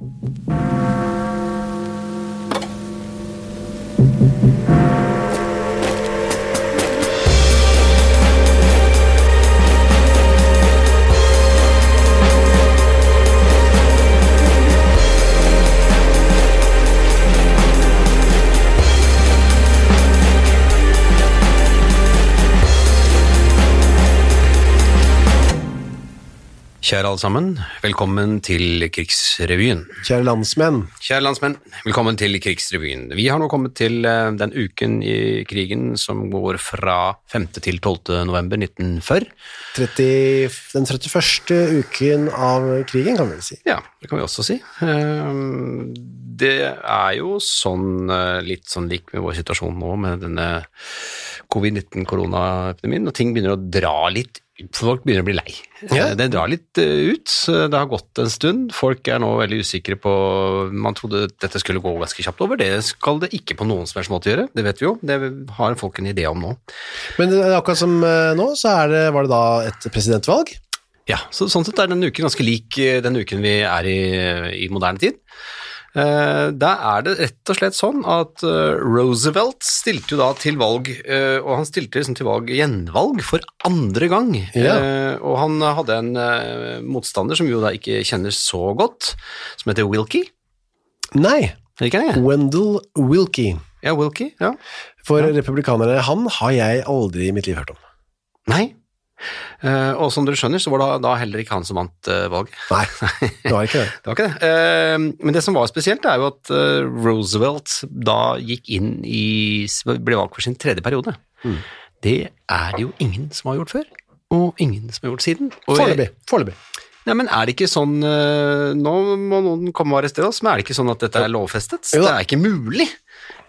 Thank you. Kjære alle sammen, velkommen til Krigsrevyen. Kjære landsmenn. Kjære landsmenn, velkommen til Krigsrevyen. Vi har nå kommet til eh, den uken i krigen som går fra 5. til 12. november 1940. 30, den 31. uken av krigen, kan vi vel si. Ja, det kan vi også si. Eh, Det er jo sånn, eh, litt sånn lik med vår situasjon nå med denne covid-19-koronaepidemien, og ting begynner å dra litt Folk begynner å bli lei. Ja. Eh, Det drar litt eh, ut. Det har gått en stund. Folk er nå veldig usikre på Man trodde dette skulle gå ganske kjapt over. Det skal det ikke på noen som helst måte gjøre. Det vet vi jo. Det har folk en idé om nå. Men er akkurat som eh, nå, så det, var det da et presidentvalg. Ja, så Sånn sett er denne uken ganske lik eh, den uken vi er i, i moderne tid. Eh, Da er det rett og slett sånn at eh, Roosevelt stilte jo da til valg, eh, og han stilte liksom til valg, gjenvalg for andre gang. Ja. Eh, Og han hadde en motstander som vi jo da ikke kjenner så godt, som heter Wilkie. Nei? Wendell Wilkie. Ja, Wilkie, ja. For republikanerne, han har jeg aldri i mitt liv hørt om. Nei. Eh, og som dere skjønner, så var det da heller ikke han som vant eh, valget. Nei, det var ikke det. Det var ikke det. Eh, Men det som var spesielt, er jo at Roosevelt da gikk inn i ble valgt for sin tredje periode. Mm. Det er det jo ingen som har gjort før, og ingen som har gjort siden. Foreløpig. Nei, men er det ikke sånn eh, Nå må noen komme og arrestere oss, men er det ikke sånn at dette er lovfestet? Jo Det er ikke mulig,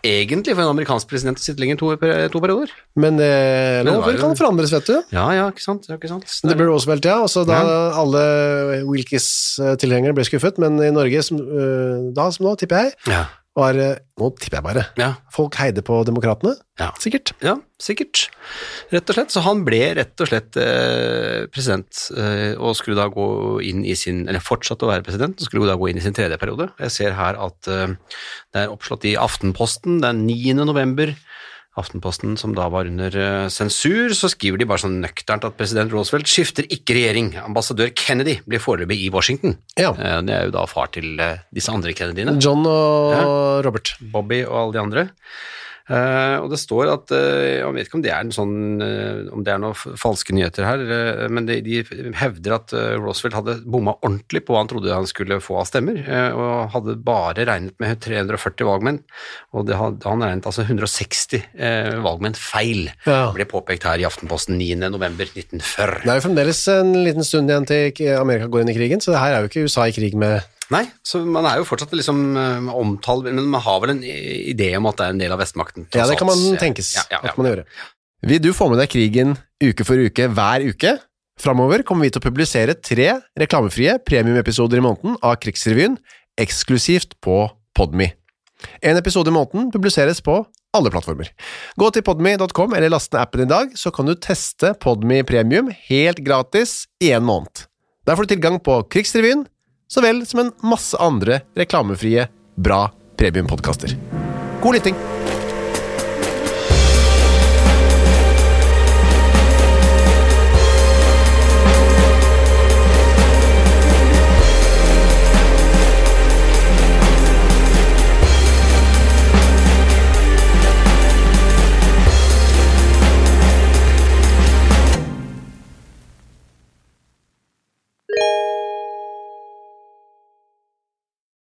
egentlig, for en amerikansk president å sitte lenger enn to, to perioder. Men eh, lover kan forandres, vet du. Ja, ja, ikke sant? Ja, ikke sant? Det ble Roosevelt, ja. Og så da alle Wilkes-tilhengere ble skuffet, men i Norge, som, eh, da som nå, tipper jeg, ja. Var eh, Nå tipper jeg bare. Ja. Folk heide på demokratene, Ja. sikkert. Ja, sikkert. Rett og slett. Så han ble rett og slett eh, president, eh, og skulle da gå inn i sin Eller fortsatte å være president, og skulle da gå inn i sin tredje periode. Jeg ser her at eh, det er oppslått i Aftenposten den 9. november. Aftenposten, som da var under eh, sensur, så skriver de bare sånn nøkternt at president Roosevelt skifter ikke regjering. Ambassadør Kennedy blir foreløpig i Washington. Ja. Eh, Det er jo da far til eh, disse andre Kennedyene. John og Robert. Bobby og alle de andre. Eh, og det står at uh, Jeg vet ikke om det er en sånn uh, om det er noen falske nyheter her, men de, de hevder at Roosevelt hadde bomma ordentlig på hva han trodde han skulle få av stemmer, og hadde bare regnet med 340 valgmenn. Og det, han regnet altså 160 eh, valgmenn feil. Ja. Ble påpekt her i Aftenposten 9.11.1940. Det er jo fremdeles en liten stund igjen til Amerika går inn i krigen, så det her er jo ikke USA i krig med Nei, så man er jo fortsatt liksom eh, omtalt, men man har vel en idé om at det er en del av vestmakten. Ja, det kan man tenkes Ja, ja, ja. at man gjør. Vil du få med deg krigen uke for uke hver uke? Framover kommer vi til å publisere tre reklamefrie premiumepisoder i måneden av Krigsrevyen, eksklusivt på Podme. En episode i måneden publiseres på alle plattformer. Gå til podme.com eller last ned appen i dag, så kan du teste Podme Premium helt gratis i en måned. Der får du tilgang på Krigsrevyen, så vel som en masse andre reklamefrie, bra premiumpodkaster. God lytting!